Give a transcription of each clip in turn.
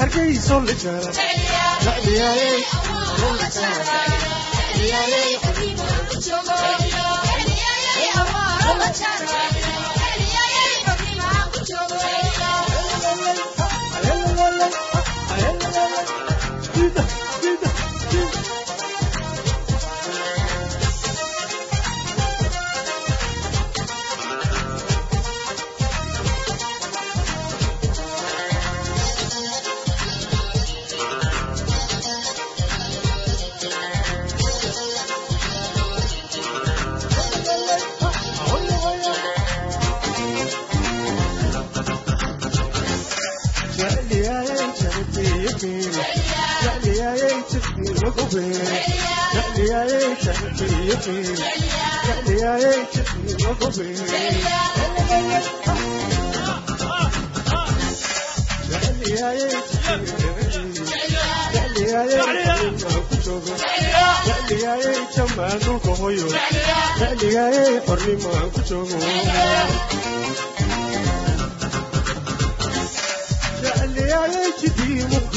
hargeyso jamaanulka hoyo xiligaayey qornimaan ku joogo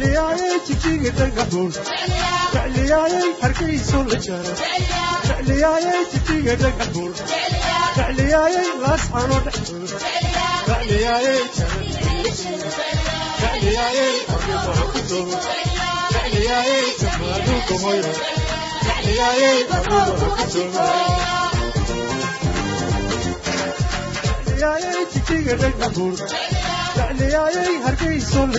jecliyaayay jijiga dhagaxuun jecliyaayay hargayso la jaro jecliyaayay jidii qoraxay jecliyaayay wadhiino la jaro jecliyaayay jamaaduka hoyo jecliyaayay arrimaha ku dogo jecliyaayay jamaaduka sogo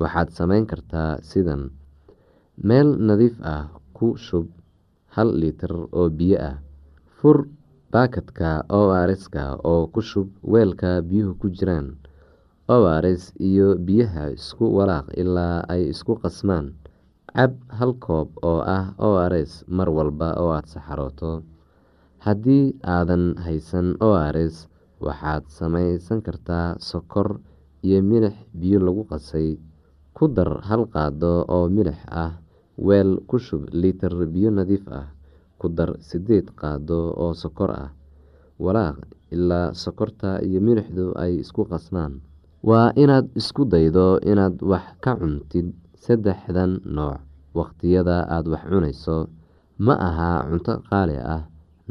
waxaad samayn kartaa sidan meel nadiif ah ku shub hal litir oo biyo ah fur baakadka o rska oo ku shub weelka biyuhu ku jiraan o rs iyo biyaha isku walaaq ilaa ay isku qasmaan cab hal koob oo ah o rs mar walba oo aada saxarooto. Haddii aadan haysan o rs waxaad samaysan kartaa sokor iyo milix biyo lagu qasay ku dar hal qaado oo milix ah weel ku shub litir biyo nadiif ah ku dar sideed qaado oo sokor ah walaaq ilaa sokorta iyo milixdu ay isku qasmaan waa inaad isku daydo inaad wax ka cuntid saddexdan nooc waqtiyada aada wax cunayso. Ma aha cunto qaali ah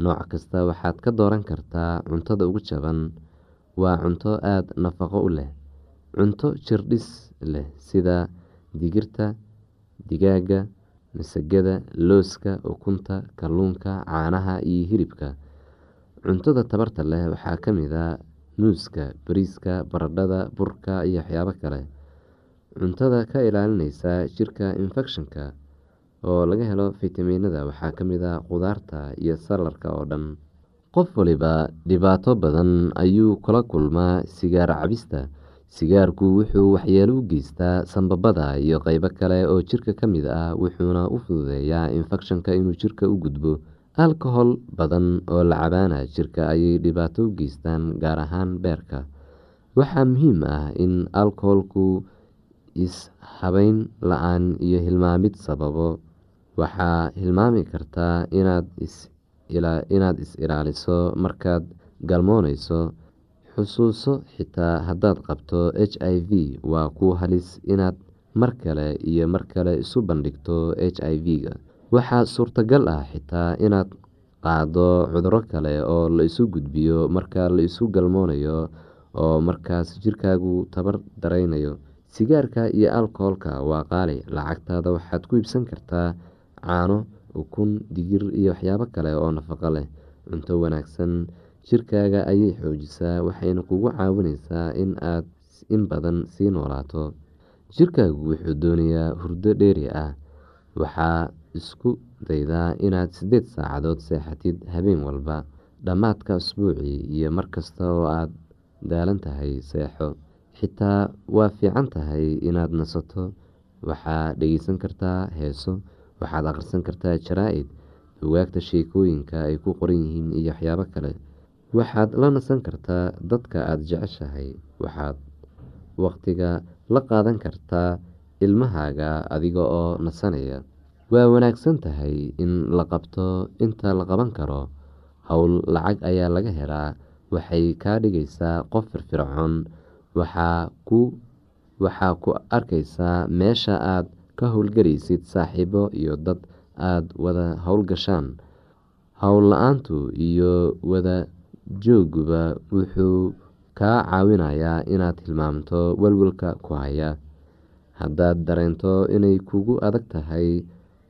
nooc kasta waxaad ka dooran kartaa cuntada ugu jaban. Waa cunto aada nafaqo u leh cunto jirdhis leh sida digirta digaaga masagada looska ukunta kalluunka caanaha iyo hilibka. Cuntada tabarta leh waxaa ka mid a muuska bariiska baradhada burka iyo waxyaabo kale. Cuntada ka ilaalineysa jirka infekshanka oo laga helo fitamiinada waxaa ka mid a qudaarta iyo salarka oo dhan. Qof waliba dhibaato badan ayuu kula kulmaa sigaar cabista sigaarku wuxuu waxyeelo u geystaa sanbabada iyo qeybo kale oo jirka ka mid ah wuxuuna u fududeeyaa infekshanka inuu jirka u gudbo. Alkohol badan oo la cabaana jirka ayay dhibaato u geystaan gaar ahaan beerka. Waxaa muhiim ah in alkoholku is-habeyn la'aan iyo hilmaamid sababo. Waxaa hilmaami kartaa inaad is ilaaliso markaad galmooneyso xusuuso xitaa haddaad qabto h i v waa ku halis inaad mar kale iyo mar kale isu bandhigto h i v-ga. Waxaa suurtagal ah xitaa inaad qaado cuduro kale oo la isu gudbiyo marka la isu galmoonayo oo markaas jirkaagu tabar dareynayo sigaarka iyo alkoholka waa qaali lacagtaada waxaad ku iibsan kartaa caano ukun digir iyo waxyaabo kale oo nafaqo leh. Cunto wanaagsan jirkaaga ayay xoojisaa waxayna kugu caawineysaa in aad in badan sii noolaato. Jirkaagu wuxuu doonayaa hurdo dheeri ah. Waxaa isku daydaa inaad sideed saacadood seexatid habeen walba dhammaadka asbuucii iyo markasta oo aad daalan tahay seexo. Xitaa waa fiican tahay inaad nasato. Waxaa dhegeysan kartaa heeso waxaad akhrisan kartaa jaraa-id bugaagta sheekooyinka ay ku qoran yihiin iyo waxyaabo kale waxaad la nasan kartaa dadka aada jeceshahay. Waxaad waqtiga la qaadan kartaa ilmahaaga adiga oo nasanaya. Waa wanaagsan tahay in la qabto inta la qaban karo. Howl lacag ayaa laga helaa. Waxay kaa dhigaysaa qof firfircoon. Waxaa ku waxaa ku arkaysaa meesha aad ka howlgaraysid saaxiibo iyo dad aada wada howlgashaan howl la'aantu iyo wada jooguba wuxuu kaa caawinayaa inaad hilmaamto walwalka ku haya. Haddaad dareento inay kugu adag tahay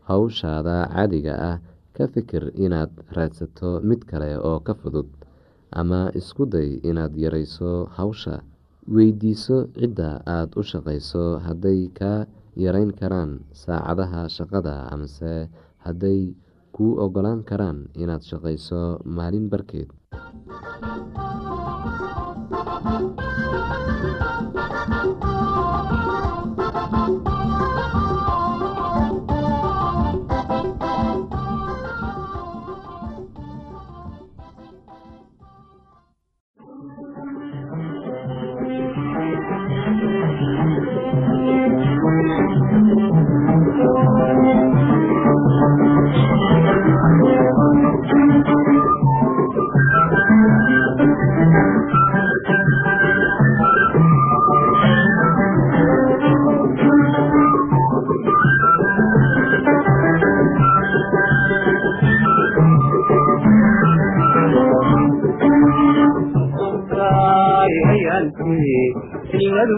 howshaada caadiga ah ka fikir inaad raadsato mid kale oo ka fudud ama isku day inaad yareyso hawsha. Weydiiso cidda aada u shaqeyso hadday kaa yareyn karaan saacadaha shaqada amase hadday kuu ogolaan karaan inaad shaqeyso maalin barkeed Thank you.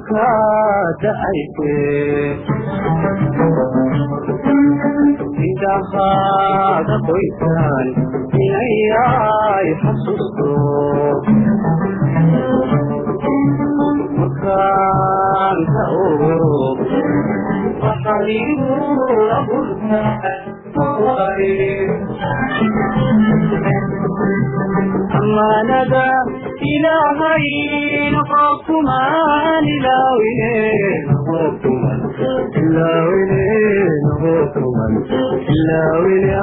Ilmaduka dacayse indhahaada qoysan inayay xasuusto markaan ka ogo waxaligu aburta amaanada ilaahay noqokumaan ilaawine noqokuman ilaawine noqokuman ilaawine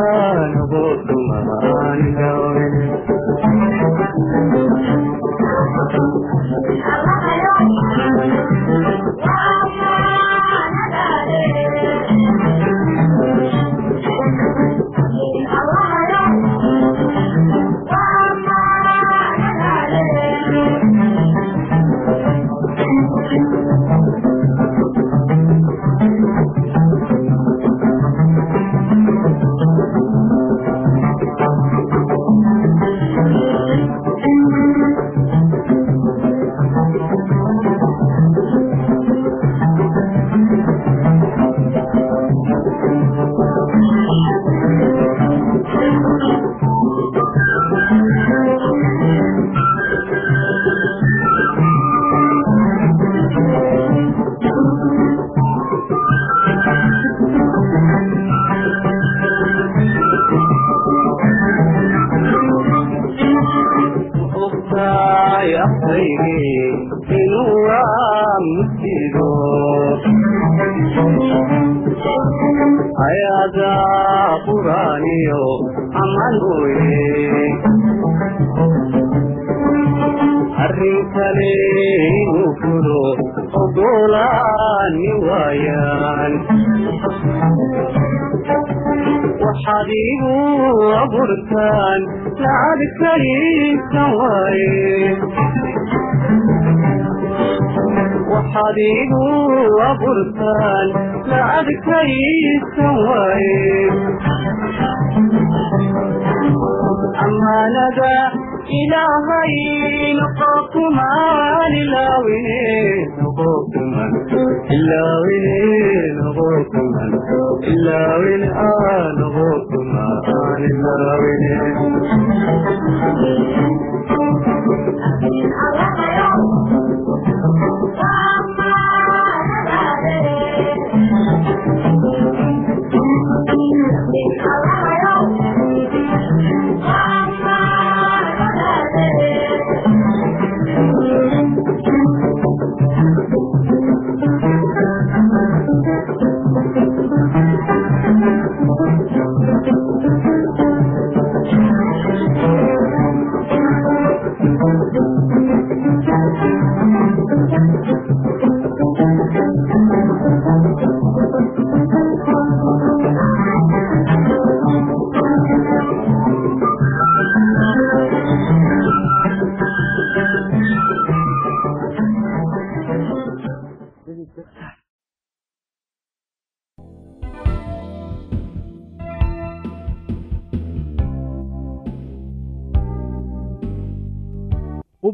mugdido ayaada quraaniyo aman weye arrin kale inuu fulo ogolaani waayaan waxaad igu abuurtaan lacag kaliisan waaye waxaad igu abuurtaan lacag kaliisan waaye amaanada ilaahay noqokumaan ilaawine noqokuman ilaawine noqokuman ilaawine aa noqokumaan ilaawine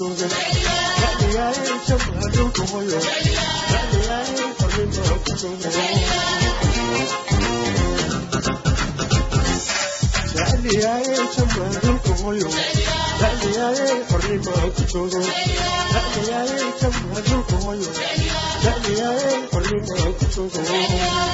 ku jooga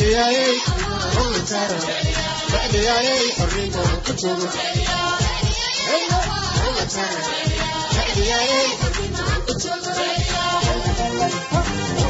jecliyaayay jamaca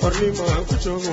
xornima ku joogo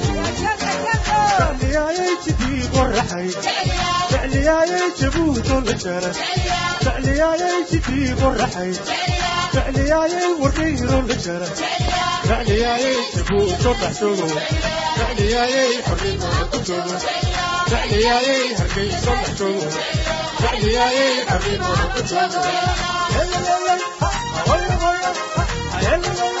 jecliyaayay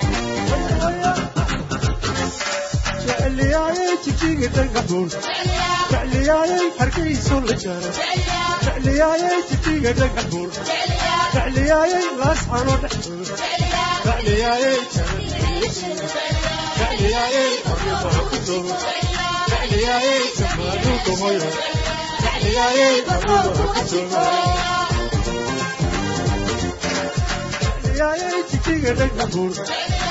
jecliyaayay jabuuto lajaara jecliyaayay jidii qoraxay jecliyaayay warkayro lajaara jecliyaayay jabuuto dhex joogo jecliyaayay xornima ku joogo jecliyaayay hargeyso dhex joogo jecliyaayay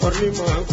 xornimaan ku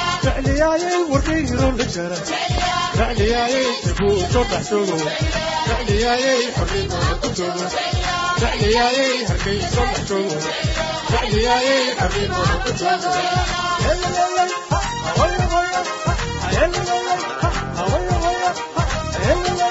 jecliyayay jabuuto la jara jecliyayay jabuuto dhex joogo jecliyayay xornimaan ku joogo jecliyayay hargeyso dhex joogo jecliyayay xornimaan ku joogo Hello,